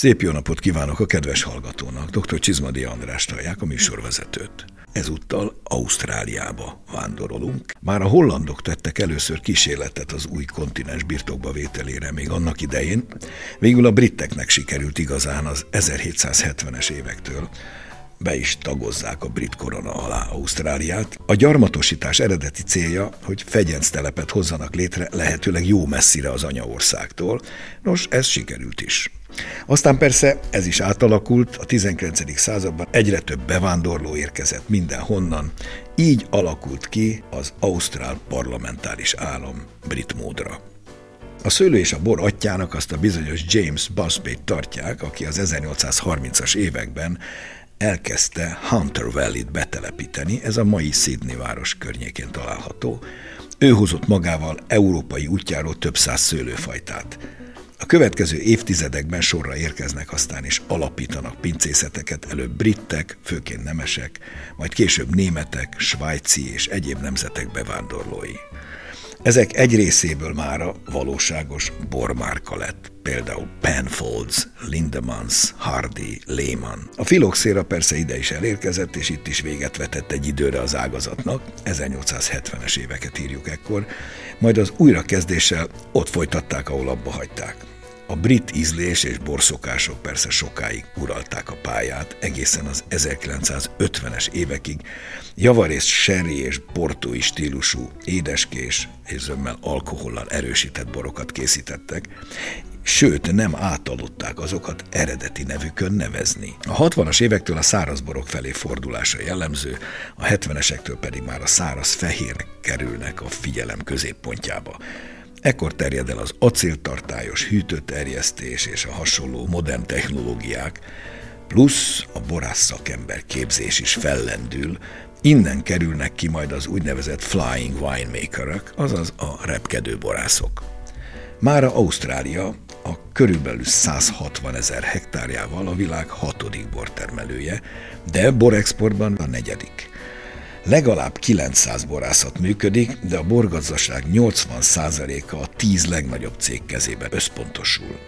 Szép jó napot kívánok a kedves hallgatónak. Dr. Csizmadi András hallják a műsorvezetőt. Ezúttal Ausztráliába vándorolunk. Már a hollandok tettek először kísérletet az új kontinens birtokba vételére még annak idején. Végül a briteknek sikerült igazán az 1770-es évektől be is tagozzák a brit korona alá Ausztráliát. A gyarmatosítás eredeti célja, hogy telepet hozzanak létre lehetőleg jó messzire az anyaországtól. Nos, ez sikerült is. Aztán persze ez is átalakult, a 19. században egyre több bevándorló érkezett mindenhonnan, így alakult ki az Ausztrál parlamentáris állam brit módra. A szőlő és a bor atyának azt a bizonyos James Busby tartják, aki az 1830-as években elkezdte Hunter Valley-t betelepíteni, ez a mai Sydney város környékén található. Ő hozott magával európai útjáról több száz szőlőfajtát. A következő évtizedekben sorra érkeznek aztán is alapítanak pincészeteket, előbb britek, főként nemesek, majd később németek, svájci és egyéb nemzetek bevándorlói. Ezek egy részéből már a valóságos bormárka lett, például Penfolds, Lindemans, Hardy, Lehman. A filoxéra persze ide is elérkezett, és itt is véget vetett egy időre az ágazatnak, 1870-es éveket írjuk ekkor, majd az újrakezdéssel ott folytatták, ahol abba hagyták. A brit ízlés és borszokások persze sokáig uralták a pályát, egészen az 1950-es évekig javarészt sherry és portói stílusú, édeskés és zömmel alkohollal erősített borokat készítettek, sőt nem átaludták azokat eredeti nevükön nevezni. A 60-as évektől a szárazborok felé fordulása jellemző, a 70-esektől pedig már a száraz fehérek kerülnek a figyelem középpontjába. Ekkor terjed el az acéltartályos hűtőterjesztés és a hasonló modern technológiák, plusz a borász szakember képzés is fellendül, innen kerülnek ki majd az úgynevezett flying winemakerek, azaz a repkedő borászok. Mára Ausztrália a körülbelül 160 ezer hektárjával a világ hatodik bortermelője, de borexportban a negyedik. Legalább 900 borászat működik, de a borgazdaság 80%-a a 10 legnagyobb cég kezében összpontosul.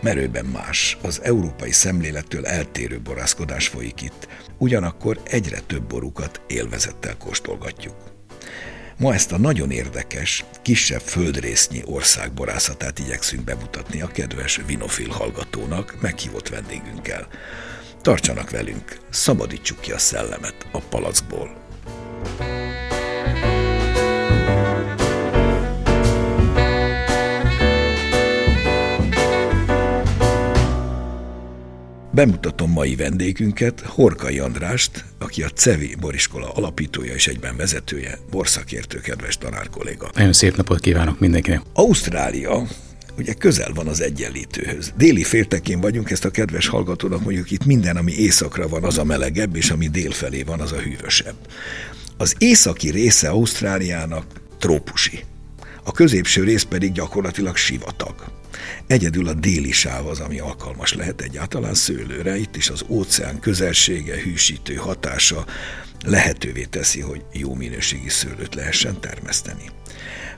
Merőben más, az európai szemlélettől eltérő borászkodás folyik itt, ugyanakkor egyre több borukat élvezettel kóstolgatjuk. Ma ezt a nagyon érdekes, kisebb földrésznyi ország borászatát igyekszünk bemutatni a kedves vinofil hallgatónak, meghívott vendégünkkel. Tartsanak velünk, szabadítsuk ki a szellemet a palackból. Bemutatom mai vendégünket, Horkai Andrást, aki a CEVI boriskola alapítója és egyben vezetője, borszakértő, kedves tanár kolléga. Nagyon szép napot kívánok mindenkinek. Ausztrália ugye közel van az egyenlítőhöz. Déli féltekén vagyunk, ezt a kedves hallgatónak mondjuk itt minden, ami északra van, az a melegebb, és ami dél felé van, az a hűvösebb. Az északi része Ausztráliának trópusi, a középső rész pedig gyakorlatilag sivatag. Egyedül a déli sáv az, ami alkalmas lehet egyáltalán szőlőre, itt is az óceán közelsége, hűsítő hatása lehetővé teszi, hogy jó minőségi szőlőt lehessen termeszteni.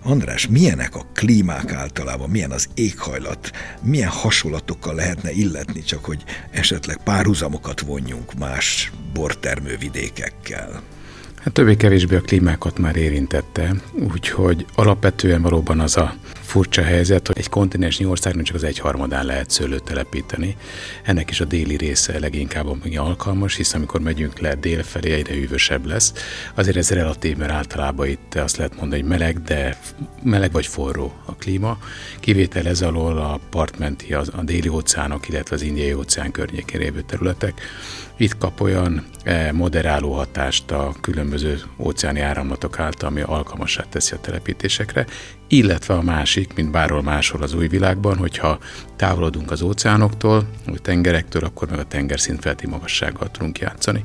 András, milyenek a klímák általában, milyen az éghajlat, milyen hasonlatokkal lehetne illetni, csak hogy esetleg párhuzamokat vonjunk más bortermővidékekkel? Hát többé-kevésbé a klímákat már érintette, úgyhogy alapvetően valóban az a furcsa helyzet, hogy egy kontinensnyi országnak csak az egyharmadán lehet szőlőt telepíteni. Ennek is a déli része leginkább ami alkalmas, hisz amikor megyünk le dél felé, egyre hűvösebb lesz. Azért ez relatív, mert általában itt azt lehet mondani, hogy meleg, de meleg vagy forró a klíma. Kivétel ez alól a partmenti, a déli óceánok, illetve az indiai óceán környékén lévő területek. Itt kap olyan eh, moderáló hatást a különböző óceáni áramlatok által, ami alkalmassá teszi a telepítésekre, illetve a másik, mint bárhol máshol az új világban, hogyha távolodunk az óceánoktól, vagy tengerektől, akkor meg a tengerszintfelti magassággal tudunk játszani.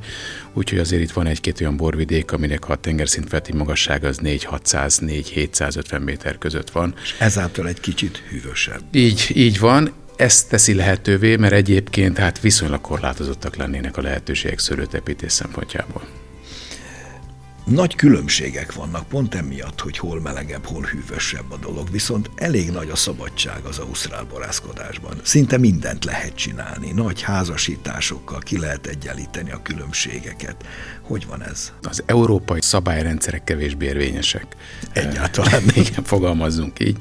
Úgyhogy azért itt van egy-két olyan borvidék, aminek a tengerszintfelti magassága az 4-600-4-750 méter között van. És ezáltal egy kicsit hűvösebb. Így, így van, ezt teszi lehetővé, mert egyébként hát viszonylag korlátozottak lennének a lehetőségek szőlőtepítés szempontjából. Nagy különbségek vannak pont emiatt, hogy hol melegebb, hol hűvösebb a dolog, viszont elég nagy a szabadság az ausztrál borászkodásban. Szinte mindent lehet csinálni, nagy házasításokkal ki lehet egyenlíteni a különbségeket. Hogy van ez? Az európai szabályrendszerek kevésbé érvényesek. Egyáltalán. Igen, fogalmazzunk így.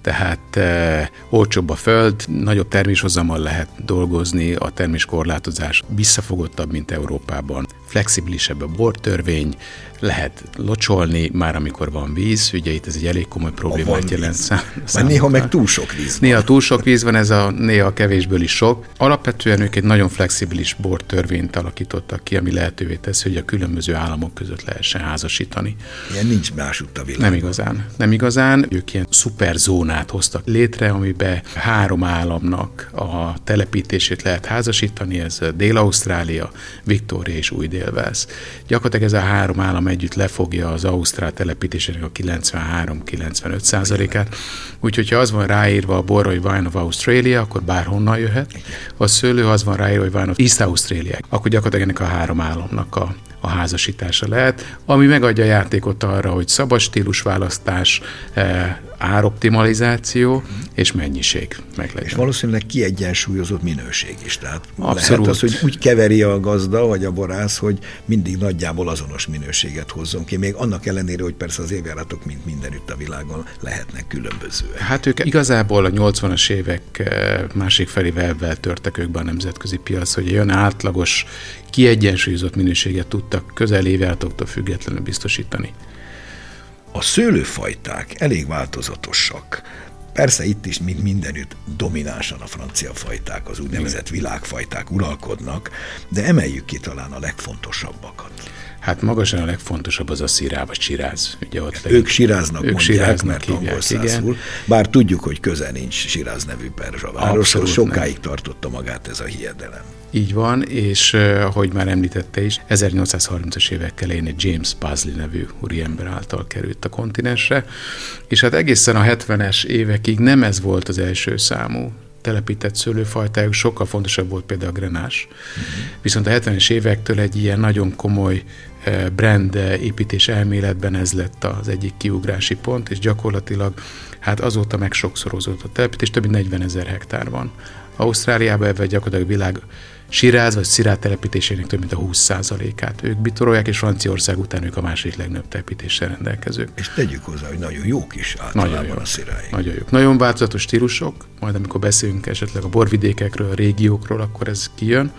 Tehát e, olcsóbb a föld, nagyobb terméshozammal lehet dolgozni, a terméskorlátozás visszafogottabb, mint Európában. Flexibilisebb a bortörvény, lehet locsolni, már amikor van víz, ugye itt ez egy elég komoly problémát jelent szám, néha meg túl sok víz van. Néha túl sok víz van, ez a néha kevésből is sok. Alapvetően ők egy nagyon flexibilis bortörvényt alakítottak ki, ami lehetővé teszi, hogy a különböző államok között lehessen házasítani. Ilyen nincs másutt a világon. Nem igazán. Nem igazán. Ők ilyen szuperzónát hoztak létre, amiben három államnak a telepítését lehet házasítani, ez Dél-Ausztrália, Victoria és Új-Dél-Wales. Gyakorlatilag ez a három állam együtt lefogja az Ausztrál telepítésének a 93-95 százalékát. Úgyhogy ha az van ráírva a borra, hogy Wine of Australia, akkor bárhonnan jöhet. A szőlő az van ráírva, hogy Wine of East Australia, akkor gyakorlatilag ennek a három államnak a a házasítása lehet, ami megadja játékot arra, hogy szabad stílusválasztás, eh, ároptimalizáció és mennyiség meg legyen. És valószínűleg kiegyensúlyozott minőség is. Tehát Abszolút. lehet az, hogy úgy keveri a gazda vagy a borász, hogy mindig nagyjából azonos minőséget hozzon ki, még annak ellenére, hogy persze az évjáratok, mint mindenütt a világon, lehetnek különbözőek. Hát ők igazából a 80-as évek eh, másik felével törtek ők be a nemzetközi piac, hogy olyan átlagos, kiegyensúlyozott minőséget tudtak közel évjáratoktól függetlenül biztosítani. A szőlőfajták elég változatosak. Persze itt is, mint mindenütt, dominánsan a francia fajták, az úgynevezett világfajták uralkodnak, de emeljük ki talán a legfontosabbakat. Hát magasan a legfontosabb az a szirá vagy siráz. Ugye ott ők siráznak, ők mondják, siráznak mert angol szászul. Bár tudjuk, hogy köze nincs Siráz nevű perzsa város, sokáig nem. tartotta magát ez a hiedelem. Így van, és ahogy már említette is, 1830-as évek elején egy James Paisley nevű úriember által került a kontinensre, és hát egészen a 70-es évekig nem ez volt az első számú telepített szőlőfajtájuk, sokkal fontosabb volt például a grenás. Uh-huh. Viszont a 70-es évektől egy ilyen nagyon komoly brand építés elméletben ez lett az egyik kiugrási pont, és gyakorlatilag hát azóta meg sokszorozódott a telepítés, több mint 40 ezer hektár van. Ausztráliában ebben gyakorlatilag világ Siráz vagy Szirát telepítésének több mint a 20%-át. Ők bitorolják, és Franciaország után ők a második legnagyobb telepítéssel rendelkezők. És tegyük hozzá, hogy nagyon jók is általában nagyon jó, a szirái. Nagyon jók. Nagyon változatos stílusok, majd amikor beszélünk esetleg a borvidékekről, a régiókról, akkor ez kijön.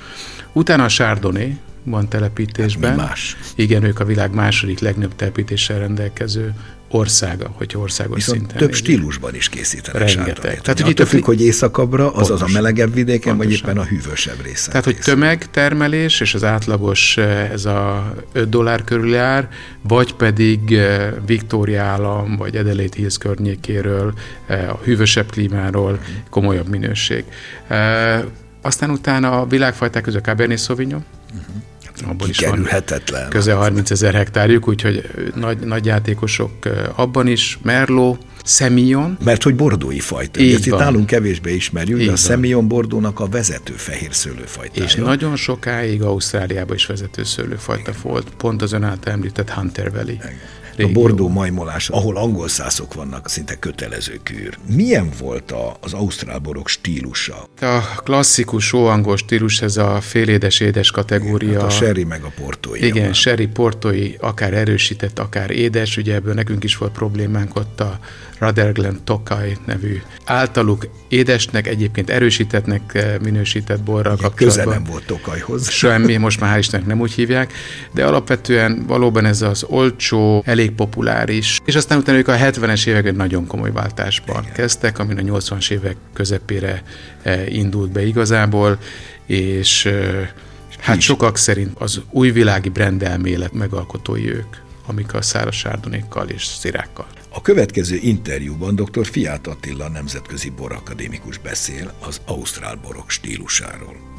Utána a Chardonnay, van telepítésben. Hát más. Igen, ők a világ második legnagyobb telepítéssel rendelkező országa, hogy országos Viszont szinten. több stílusban is készítenek Rengeteg. Tehát, hogy itt függ, hogy éjszakabbra, az az a melegebb vidéken, vagy éppen a hűvösebb részen. Tehát, hogy tömegtermelés, és az átlagos eh, ez a 5 dollár körül jár, vagy pedig eh, Victoria állam, vagy Adelaide Hills környékéről, eh, a hűvösebb klímáról komolyabb minőség. Aztán utána a világfajták között Cabernet Sauvignon, uh-huh abból is van közel 30 ezer hektárjuk, úgyhogy nagy, nagy játékosok abban is, Merlot, Semillon. Mert hogy bordói fajta. Így Ezt itt nálunk kevésbé ismerjük, Így de a Semillon bordónak a vezető fehér szőlőfajta. És nagyon sokáig Ausztráliában is vezető szőlőfajta volt, pont az ön által említett Hunter Valley. Igen. A bordó majmolás, ahol angol szászok vannak, szinte kötelező kűr. Milyen volt a, az ausztrál borok stílusa? A klasszikus óangol stílus, ez a félédes édes kategória. Igen, hát a sherry meg a portói. Igen, van. sherry, portói, akár erősített, akár édes, ugye ebből nekünk is volt problémánk ott a Rutherglen Tokai nevű általuk édesnek, egyébként erősítettnek eh, minősített borral Igen, kapcsolatban. Köze nem volt Tokajhoz. Semmi, most már hál' Istennek nem úgy hívják, de alapvetően valóban ez az olcsó, elég populáris, és aztán utána ők a 70-es években nagyon komoly váltásban Igen. kezdtek, amin a 80-as évek közepére eh, indult be igazából, és eh, Hát is. sokak szerint az újvilági brendelmélet megalkotói ők, amik a száraz sárdonékkal és szirákkal. A következő interjúban dr. Fiát Attila nemzetközi borakadémikus beszél az ausztrál borok stílusáról.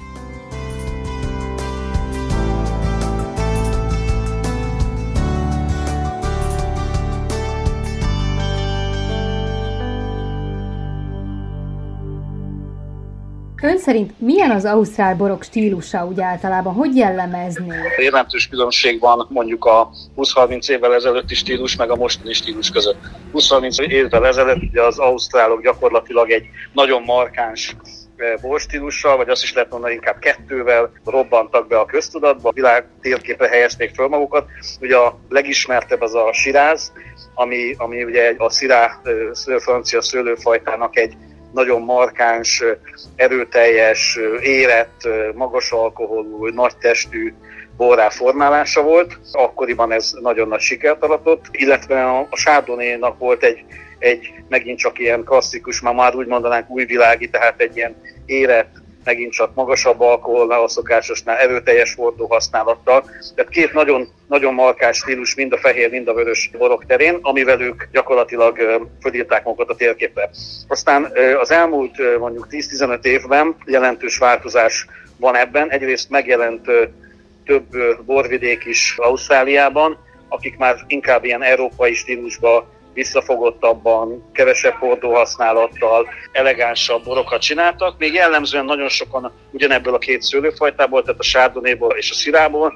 Ön szerint milyen az ausztrál borok stílusa úgy általában? Hogy jellemezni? Jelentős különbség van mondjuk a 20-30 évvel ezelőtti stílus meg a mostani stílus között. 20-30 évvel ezelőtt ugye az ausztrálok gyakorlatilag egy nagyon markáns borstílussal, vagy azt is lehet mondani, inkább kettővel robbantak be a köztudatba, a világ térképre helyezték föl magukat. Ugye a legismertebb az a siráz, ami, ami ugye a szirá francia szőlőfajtának egy nagyon markáns, erőteljes, érett, magas alkoholú, nagy testű borrá formálása volt. Akkoriban ez nagyon nagy sikert aratott, illetve a, Chardonnay-nak volt egy, egy megint csak ilyen klasszikus, már már úgy mondanánk újvilági, tehát egy ilyen érett, megint csak magasabb alkoholnál, a szokásosnál erőteljes fordó használattal. Tehát két nagyon, nagyon markás stílus, mind a fehér, mind a vörös borok terén, amivel ők gyakorlatilag fölírták magukat a térképre. Aztán az elmúlt mondjuk 10-15 évben jelentős változás van ebben. Egyrészt megjelent több borvidék is Ausztráliában, akik már inkább ilyen európai stílusba visszafogottabban, kevesebb hordó használattal, elegánsabb borokat csináltak. Még jellemzően nagyon sokan ugyanebből a két szőlőfajtából, tehát a sárdonyéból és a szirából,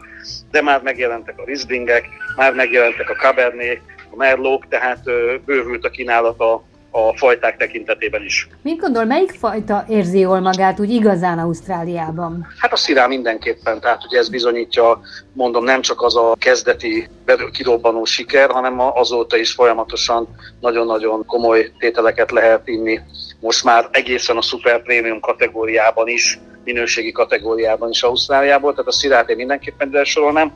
de már megjelentek a rizlingek, már megjelentek a cabernet, a merlók, tehát bővült a kínálata a fajták tekintetében is. Mit gondol, melyik fajta érzi jól magát úgy igazán Ausztráliában? Hát a szirá mindenképpen, tehát ugye ez bizonyítja, mondom, nem csak az a kezdeti kirobbanó siker, hanem azóta is folyamatosan nagyon-nagyon komoly tételeket lehet inni. Most már egészen a super prémium kategóriában is, minőségi kategóriában is Ausztráliából, tehát a szirát én mindenképpen ide sorolnám.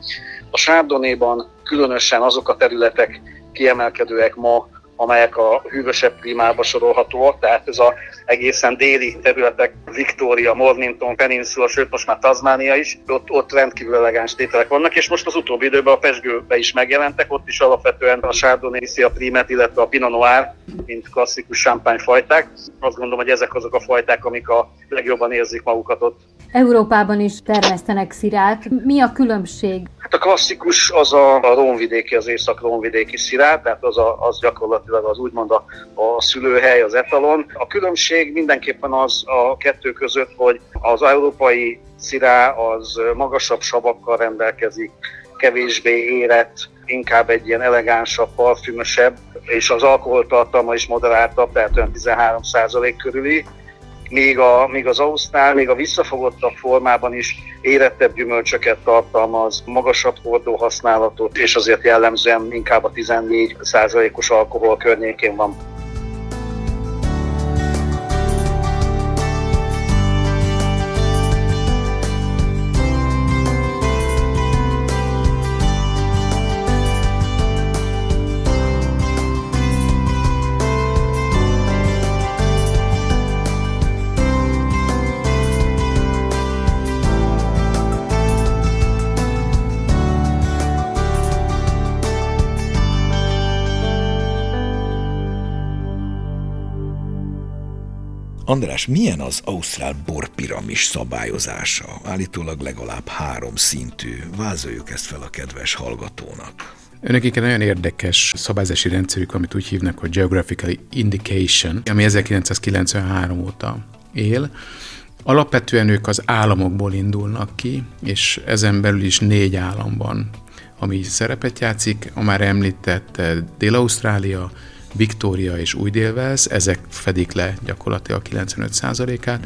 A sárdonéban különösen azok a területek kiemelkedőek ma, amelyek a hűvösebb klímába sorolhatóak, tehát ez a egészen déli területek, Victoria, Mornington, Peninsula, sőt most már Tasmania is, ott, ott rendkívül elegáns tételek vannak, és most az utóbbi időben a Pesgőbe is megjelentek, ott is alapvetően a Chardonnay, a Primet, illetve a Pinot Noir, mint klasszikus fajták. Azt gondolom, hogy ezek azok a fajták, amik a legjobban érzik magukat ott. Európában is termesztenek szirát. Mi a különbség? Hát a klasszikus az a, a rónvidéki, az észak-rónvidéki szirát, tehát az, a, az gyakorlatilag az úgymond a, a szülőhely, az etalon. A különbség mindenképpen az a kettő között, hogy az európai szirá az magasabb savakkal rendelkezik, kevésbé érett, inkább egy ilyen elegánsabb, parfümösebb, és az alkoholtartalma is moderáltabb, tehát olyan 13% körüli míg, a, míg az Ausztrál, még a visszafogottabb formában is érettebb gyümölcsöket tartalmaz, magasabb hordó használatot, és azért jellemzően inkább a 14%-os alkohol környékén van. András, milyen az Ausztrál borpiramis szabályozása? Állítólag legalább három szintű. Vázoljuk ezt fel a kedves hallgatónak. Önök egy nagyon érdekes szabályzási rendszerük, amit úgy hívnak, hogy Geographical Indication, ami 1993 óta él. Alapvetően ők az államokból indulnak ki, és ezen belül is négy állam van, ami szerepet játszik. A már említett Dél-Ausztrália, Victoria és új dél ezek fedik le gyakorlatilag 95%-át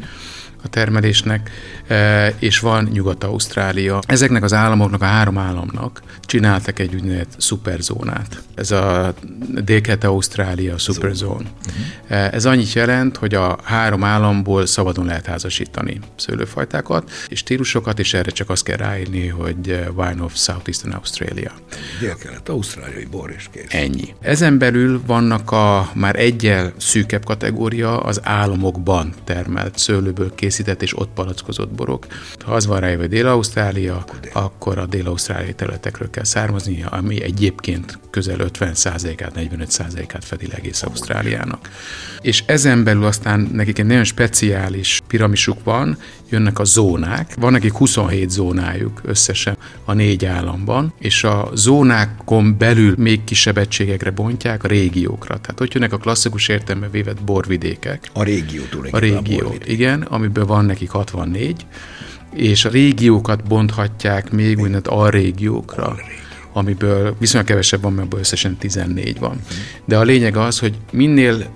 a termelésnek, e, és van Nyugat-Ausztrália. Ezeknek az államoknak, a három államnak csináltak egy úgynevezett szuperzónát. Ez a Dél-Kelet-Ausztrália szuperzón. Uh-huh. Ez annyit jelent, hogy a három államból szabadon lehet házasítani szőlőfajtákat és stílusokat, és erre csak azt kell ráírni, hogy e, Wine of Southeastern Australia. Dél-Kelet-Ausztráliai bor és kész. Ennyi. Ezen belül vannak a már egyel szűkebb kategória az államokban termelt szőlőből készített készített és ott palackozott borok. Ha az van rájövő Dél-Ausztrália, akkor a dél-ausztráliai területekről kell származnia, ami egyébként közel 50%-át, 45%-át fedi egész Ausztráliának. És ezen belül aztán nekik egy nagyon speciális piramisuk van, jönnek a zónák. Van nekik 27 zónájuk összesen a négy államban, és a zónákon belül még kisebb egységekre bontják a régiókra. Tehát ott jönnek a klasszikus értelme vévet borvidékek. A régió A régió, igen, amiből amiből van nekik 64, és a régiókat bonthatják még úgynevezett alrégiókra amiből viszonylag kevesebb van, mert összesen 14 van. De a lényeg az, hogy minél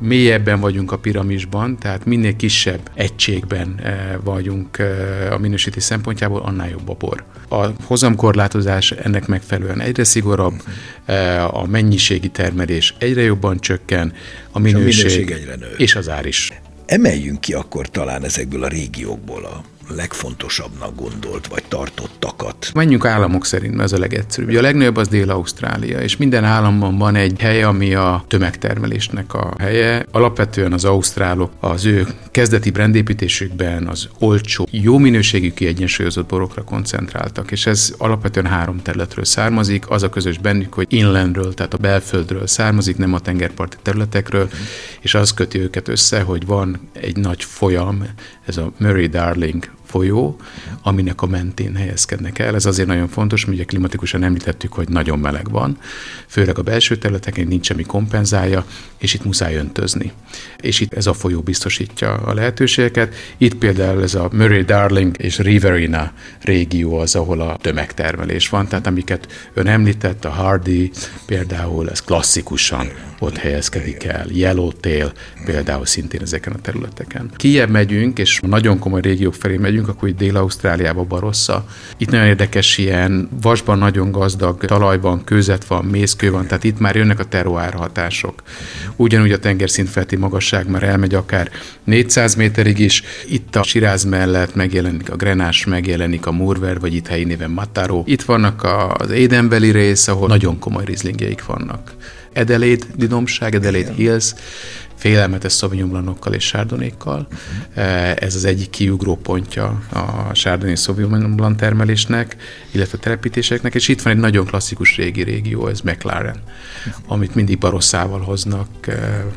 mélyebben vagyunk a piramisban, tehát minél kisebb egységben eh, vagyunk eh, a minősítés szempontjából, annál jobb a bor. A hozamkorlátozás ennek megfelelően egyre szigorúbb, eh, a mennyiségi termelés egyre jobban csökken, a minőség, és, a minőség egyre nő. és az ár is. Emeljünk ki akkor talán ezekből a régiókból a legfontosabbnak gondolt vagy tartottakat? Menjünk államok szerint, mert ez a legegyszerűbb. a legnagyobb az Dél-Ausztrália, és minden államban van egy hely, ami a tömegtermelésnek a helye. Alapvetően az ausztrálok az ő kezdeti brandépítésükben az olcsó, jó minőségű kiegyensúlyozott borokra koncentráltak, és ez alapvetően három területről származik. Az a közös bennük, hogy inlandről, tehát a belföldről származik, nem a tengerparti területekről, és az köti őket össze, hogy van egy nagy folyam, ez a Murray Darling folyó, aminek a mentén helyezkednek el. Ez azért nagyon fontos, mert ugye klimatikusan említettük, hogy nagyon meleg van, főleg a belső területeken nincs semmi kompenzálja, és itt muszáj öntözni. És itt ez a folyó biztosítja a lehetőségeket. Itt például ez a Murray Darling és Riverina régió az, ahol a tömegtermelés van, tehát amiket ön említett, a Hardy például, ez klasszikusan ott helyezkedik el. Yellowtail például szintén ezeken a területeken. Kijebb megyünk, és nagyon komoly régiók felé megyünk, akkor itt Dél-Ausztráliába Barossa. Itt nagyon érdekes ilyen vasban nagyon gazdag, talajban kőzet van, mészkő van, tehát itt már jönnek a teruár hatások. Ugyanúgy a tengerszintfelti magasság már elmegy akár 400 méterig is. Itt a Siráz mellett megjelenik a Grenás, megjelenik a Murver, vagy itt helyi néven Mataro. Itt vannak az Édenbeli rész, ahol nagyon komoly rizlingjeik vannak. Adelaide dinomság, Adelaide Hills, félelmetes szavinyomlanokkal és sárdonékkal. Uh-huh. Ez az egyik kiugró pontja a sárdoné szavinyomlan termelésnek, illetve telepítéseknek, és itt van egy nagyon klasszikus régi régió, ez McLaren, uh-huh. amit mindig barosszával hoznak eh,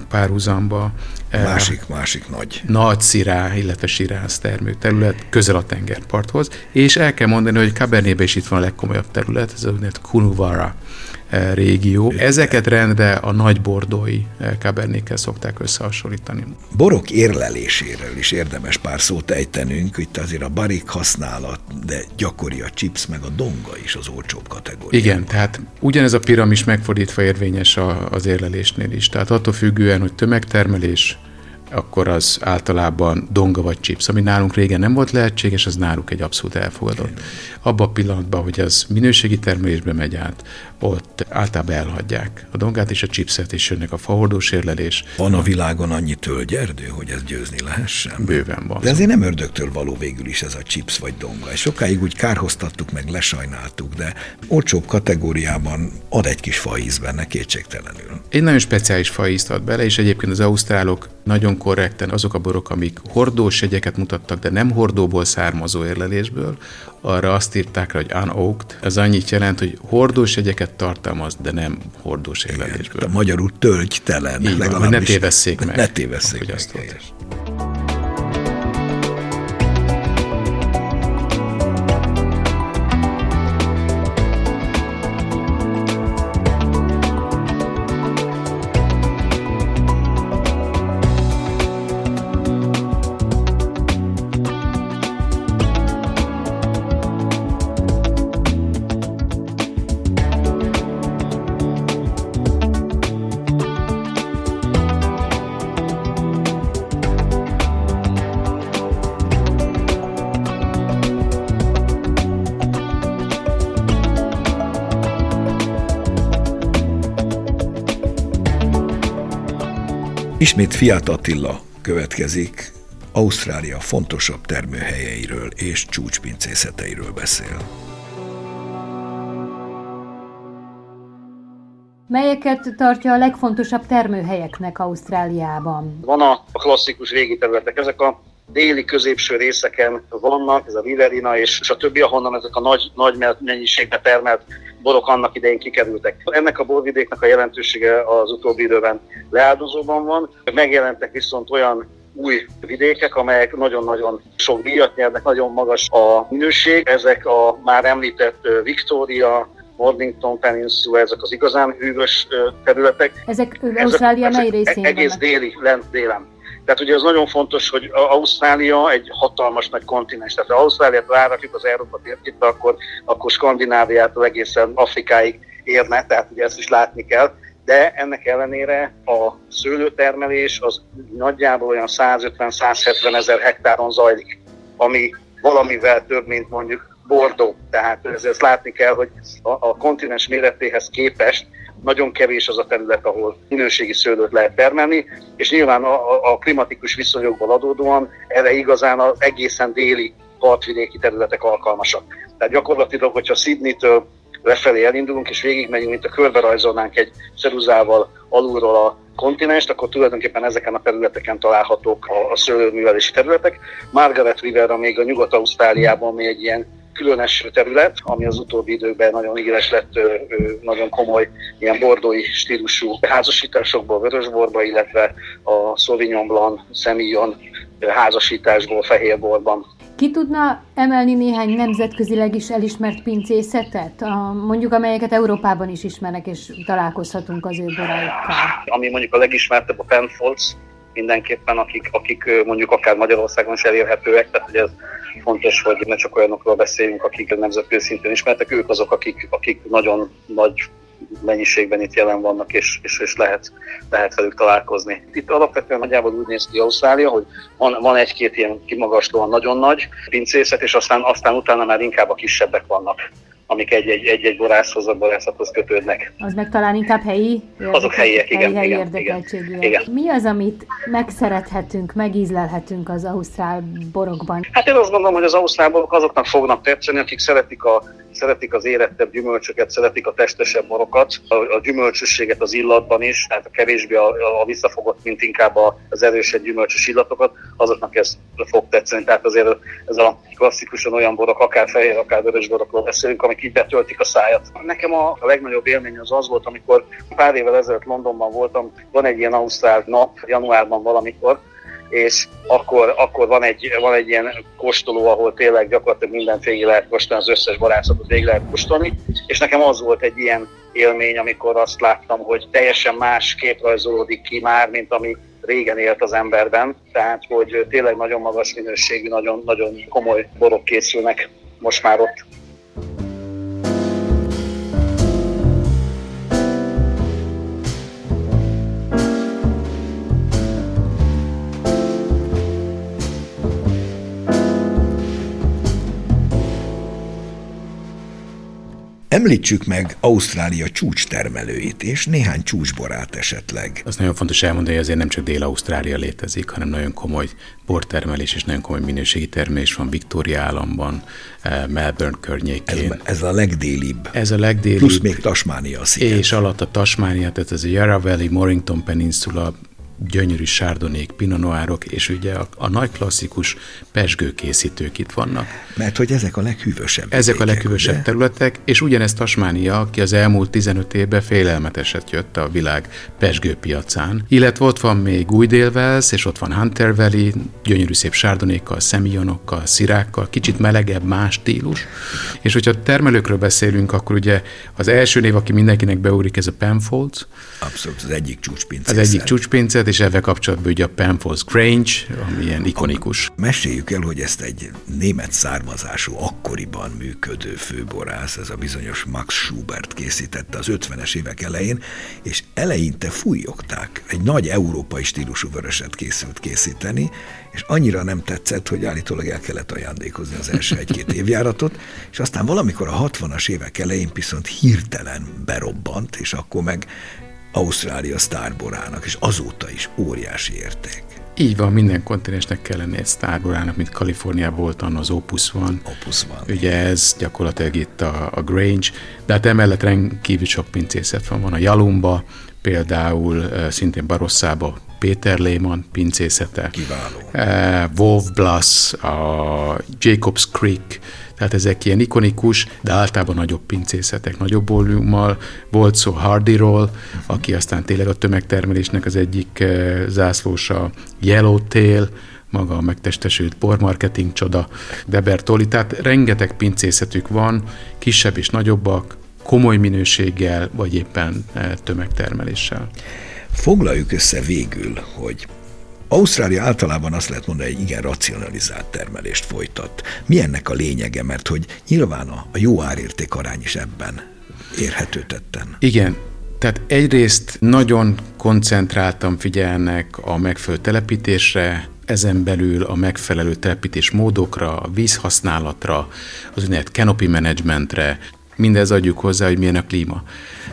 párhuzamba. Eh, másik, másik nagy. Nagy szirá, illetve sirász termőterület, közel a tengerparthoz, és el kell mondani, hogy Cabernetben is itt van a legkomolyabb terület, ez a Kunuvara E, régió. Ezeket rendre a nagy bordói e, kabernékkel szokták összehasonlítani. Borok érleléséről is érdemes pár szót ejtenünk, itt azért a barik használat, de gyakori a chips meg a donga is az olcsóbb kategória. Igen, tehát ugyanez a piramis megfordítva érvényes az érlelésnél is. Tehát attól függően, hogy tömegtermelés, akkor az általában donga vagy chips, ami nálunk régen nem volt lehetséges, az náluk egy abszolút elfogadott. Abban a pillanatban, hogy az minőségi termelésbe megy át, ott általában elhagyják a dongát és a chipset, és jönnek a fahordós érlelés. Van a világon annyi tölgyerdő, hogy ez győzni lehessen? Bőven van. De ezért nem ördögtől való végül is ez a chips vagy donga. És sokáig úgy kárhoztattuk, meg lesajnáltuk, de olcsóbb kategóriában ad egy kis faíz benne kétségtelenül. Egy nagyon speciális faízt ad bele, és egyébként az ausztrálok nagyon korrekten azok a borok, amik hordós jegyeket mutattak, de nem hordóból származó érlelésből, arra azt írták rá, hogy unoaked. Ez annyit jelent, hogy hordós jegyeket tartalmaz, de nem hordós érlelésből. Igen, magyarul tölgytelen. Így van, hogy ne tévesszék meg. Ne tévesszék meg. Azt Ismét Fiat Attila következik, Ausztrália fontosabb termőhelyeiről és csúcspincészeteiről beszél. Melyeket tartja a legfontosabb termőhelyeknek Ausztráliában? Van a klasszikus régi területek, ezek a déli középső részeken vannak, ez a Riverina és, és a többi, ahonnan ezek a nagy, nagy mennyiségbe termelt borok annak idején kikerültek. Ennek a borvidéknek a jelentősége az utóbbi időben leáldozóban van. Megjelentek viszont olyan új vidékek, amelyek nagyon-nagyon sok díjat nyernek, nagyon magas a minőség. Ezek a már említett Victoria, Mornington Peninsula, ezek az igazán hűvös területek. Ezek Ausztrália mely részén Egész déli, lent délen Tehát ugye az nagyon fontos, hogy Ausztrália egy hatalmas nagy kontinens. Tehát ha Ausztráliát rárakjuk az Európa térképbe, akkor, akkor Skandináviától egészen Afrikáig érne, tehát ugye ezt is látni kell. De ennek ellenére a szőlőtermelés az nagyjából olyan 150-170 ezer hektáron zajlik, ami valamivel több, mint mondjuk Bordó. Tehát ezt látni kell, hogy a, a kontinens méretéhez képest nagyon kevés az a terület, ahol minőségi szőlőt lehet termelni, és nyilván a, a klimatikus viszonyokból adódóan erre igazán az egészen déli partvidéki területek alkalmasak. Tehát gyakorlatilag, hogyha Sydney-től lefelé elindulunk, és végigmegyünk, mint a körbe rajzolnánk egy ceruzával alulról a kontinenst, akkor tulajdonképpen ezeken a területeken találhatók a, a szőlőművelési területek. Margaret River, még a Nyugat-Ausztráliában még egy ilyen különös terület, ami az utóbbi időkben nagyon éles lett, nagyon komoly ilyen bordói stílusú házasításokból, vörösborba, illetve a Sauvignon Blanc, Semillon házasításból fehérborban. Ki tudna emelni néhány nemzetközileg is elismert pincészetet, a, mondjuk amelyeket Európában is ismernek, és találkozhatunk az ő boráikkal? Ami mondjuk a legismertebb a Penfolds, mindenképpen, akik, akik mondjuk akár Magyarországon is elérhetőek, tehát hogy ez fontos, hogy ne csak olyanokról beszéljünk, akik nemzetközi szinten ismertek, ők azok, akik, akik nagyon nagy mennyiségben itt jelen vannak, és, és, és lehet, lehet velük találkozni. Itt alapvetően nagyjából úgy néz ki Ausztrália, hogy van, van egy-két ilyen kimagaslóan nagyon nagy pincészet, és aztán, aztán utána már inkább a kisebbek vannak amik egy-egy, borászhoz, a borászathoz kötődnek. Az meg talán inkább helyi? Azok helyiek, igen. Helyi igen, igen, igen. Mi az, amit megszerethetünk, megízlelhetünk az ausztrál borokban? Hát én azt gondolom, hogy az ausztrál borok azoknak fognak tetszeni, akik szeretik a szeretik az érettebb gyümölcsöket, szeretik a testesebb borokat, a, gyümölcsösséget az illatban is, tehát kevésbé a, a visszafogott, mint inkább az erősebb gyümölcsös illatokat, azoknak ez fog tetszeni. Tehát azért ez a klasszikusan olyan borok, akár fehér, akár vörös borokról beszélünk, amik így betöltik a szájat. Nekem a, a legnagyobb élmény az az volt, amikor pár évvel ezelőtt Londonban voltam, van egy ilyen ausztrál nap, januárban valamikor, és akkor, akkor van, egy, van egy ilyen kóstoló, ahol tényleg gyakorlatilag mindent végig lehet kóstolni, az összes barászatot végig lehet kóstolni, és nekem az volt egy ilyen élmény, amikor azt láttam, hogy teljesen más kép rajzolódik ki már, mint ami régen élt az emberben, tehát hogy tényleg nagyon magas minőségű, nagyon, nagyon komoly borok készülnek most már ott. Említsük meg Ausztrália csúcstermelőit, és néhány csúcsborát esetleg. Az nagyon fontos elmondani, hogy azért nem csak Dél-Ausztrália létezik, hanem nagyon komoly bortermelés és nagyon komoly minőségi termelés van Victoria államban, eh, Melbourne környékén. Ez, ez a legdélibb. Ez a legdélibb. Plusz még Tasmánia sziget. És alatt a Tasmánia, tehát ez a Yarra Valley, Mornington Peninsula, gyönyörű sárdonék, pinonoárok, és ugye a, a nagy klasszikus pesgőkészítők itt vannak. Mert hogy ezek a leghűvösebb Ezek a leghűvösebb ugye? területek, és ugyanezt Tasmánia, aki az elmúlt 15 évben félelmeteset jött a világ pesgőpiacán. Illetve ott van még új Délvelsz, és ott van Hunter Valley, gyönyörű szép sárdonékkal, szemionokkal, szirákkal, kicsit melegebb, más stílus. És hogyha termelőkről beszélünk, akkor ugye az első név, aki mindenkinek beúrik, ez a Penfolds. Abszolút, az egyik csúcspincészet. Az egyik csúcspincet, és ezzel kapcsolatban ugye a Penfolds Grange, ami ilyen ikonikus. Meséljük el, hogy ezt egy német származású, akkoriban működő főborász, ez a bizonyos Max Schubert készítette az 50-es évek elején, és eleinte fújogták. Egy nagy európai stílusú vöröset készült készíteni, és annyira nem tetszett, hogy állítólag el kellett ajándékozni az első egy-két évjáratot, és aztán valamikor a 60-as évek elején viszont hirtelen berobbant, és akkor meg Ausztrália sztárborának, és azóta is óriási érték. Így van, minden kontinensnek kell lenni egy sztárborának, mint Kaliforniában volt az Opus van. Opus van. Ugye ez gyakorlatilag itt a, a Grange, de hát emellett rendkívül sok pincészet van. Van a Jalumba, például szintén Barosszába Péter Lehmann pincészete. Kiváló. Wolf Blass, a Jacobs Creek, tehát ezek ilyen ikonikus, de általában nagyobb pincészetek, nagyobb volummal. Volt szó Hardyról, aki aztán tényleg a tömegtermelésnek az egyik uh, zászlósa, Yellowtail, maga a megtestesült pormarketing csoda, de Bertoli, tehát rengeteg pincészetük van, kisebb és nagyobbak, komoly minőséggel, vagy éppen uh, tömegtermeléssel. Foglaljuk össze végül, hogy Ausztrália általában azt lehet mondani, hogy igen racionalizált termelést folytat. Mi ennek a lényege? Mert hogy nyilván a, jó árérték arány is ebben érhető tetten. Igen, tehát egyrészt nagyon koncentráltan figyelnek a megfelelő telepítésre, ezen belül a megfelelő telepítés módokra, a vízhasználatra, az úgynevezett canopy managementre, mindez adjuk hozzá, hogy milyen a klíma.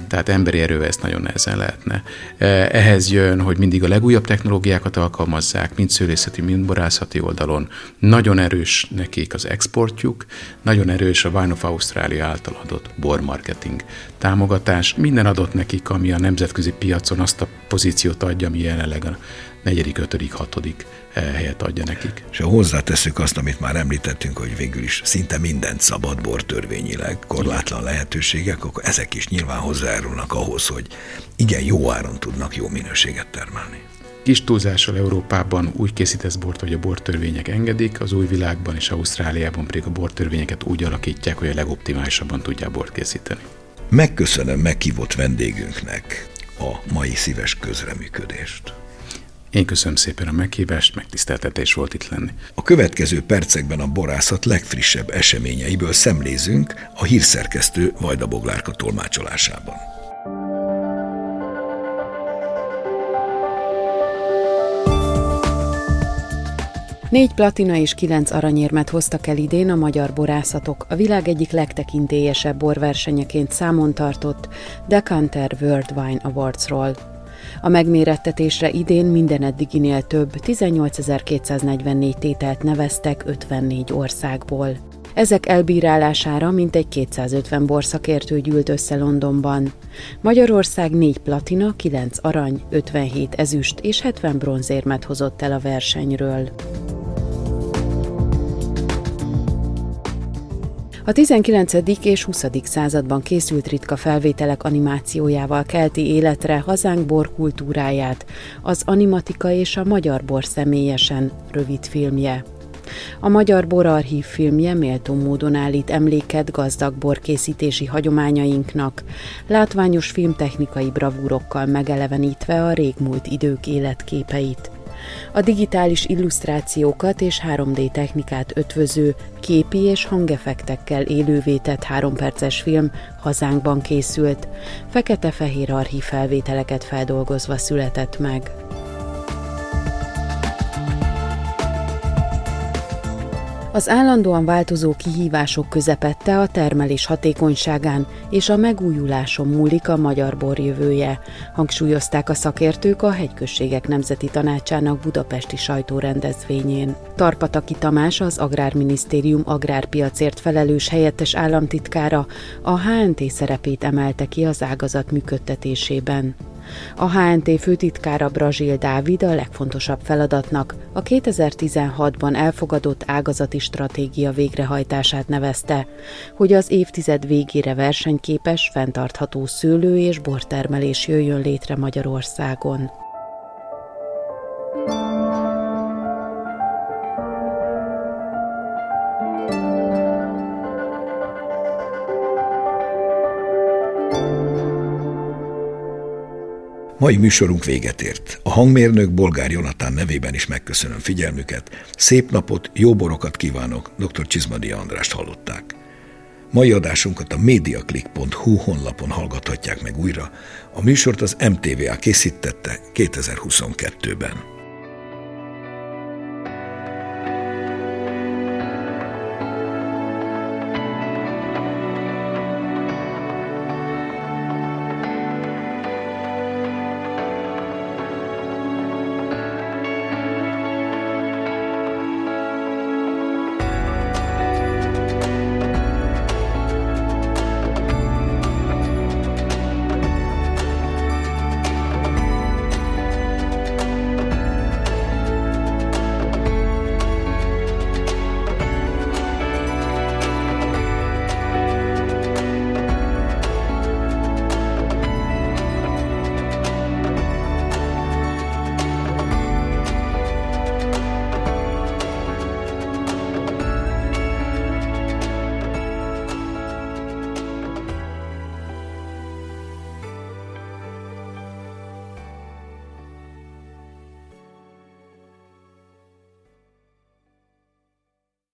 Tehát emberi erővel ezt nagyon nehezen lehetne. E, ehhez jön, hogy mindig a legújabb technológiákat alkalmazzák, mind szőlészeti, mind borászati oldalon. Nagyon erős nekik az exportjuk, nagyon erős a Wine of Australia által adott bormarketing támogatás. Minden adott nekik, ami a nemzetközi piacon azt a pozíciót adja, ami jelenleg a negyedik, ötödik, hatodik eh, helyet adja nekik. És ha hozzáteszünk azt, amit már említettünk, hogy végül is szinte mindent szabad bortörvényileg, korlátlan lehetőségek, akkor ezek is nyilván hozzájárulnak ahhoz, hogy igen jó áron tudnak jó minőséget termelni. Kis túlzással Európában úgy készítesz bort, hogy a bortörvények engedik, az új világban és Ausztráliában pedig a bortörvényeket úgy alakítják, hogy a legoptimálisabban tudják bort készíteni. Megköszönöm meghívott vendégünknek a mai szíves közreműködést. Én köszönöm szépen a meghívást, megtiszteltetés volt itt lenni. A következő percekben a borászat legfrissebb eseményeiből szemlézünk a hírszerkesztő Vajda Boglárka tolmácsolásában. Négy platina és kilenc aranyérmet hoztak el idén a magyar borászatok, a világ egyik legtekintélyesebb borversenyeként számon tartott Decanter World Wine Awardsról. A megmérettetésre idén minden eddiginél több 18.244 tételt neveztek 54 országból. Ezek elbírálására mintegy 250 borszakértő gyűlt össze Londonban. Magyarország 4 platina, 9 arany, 57 ezüst és 70 bronzérmet hozott el a versenyről. A 19. és 20. században készült ritka felvételek animációjával kelti életre hazánk borkultúráját, az Animatika és a Magyar Bor személyesen rövid filmje. A Magyar Bor Archív filmje méltó módon állít emléket gazdag borkészítési hagyományainknak, látványos filmtechnikai bravúrokkal megelevenítve a régmúlt idők életképeit a digitális illusztrációkat és 3D technikát ötvöző képi és hangefektekkel élővé tett háromperces film hazánkban készült, fekete-fehér archív felvételeket feldolgozva született meg. Az állandóan változó kihívások közepette a termelés hatékonyságán és a megújuláson múlik a magyar bor jövője, hangsúlyozták a szakértők a Hegyközségek Nemzeti Tanácsának budapesti sajtórendezvényén. Tarpataki Tamás, az Agrárminisztérium agrárpiacért felelős helyettes államtitkára a HNT szerepét emelte ki az ágazat működtetésében. A HNT főtitkára Brazil Dávid a legfontosabb feladatnak a 2016-ban elfogadott ágazati stratégia végrehajtását nevezte, hogy az évtized végére versenyképes, fenntartható szőlő- és bortermelés jöjjön létre Magyarországon. Mai műsorunk véget ért. A hangmérnök Bolgár Jonatán nevében is megköszönöm figyelmüket. Szép napot, jó borokat kívánok, dr. Csizmadi Andrást hallották. Mai adásunkat a mediaclick.hu honlapon hallgathatják meg újra. A műsort az MTVA készítette 2022-ben.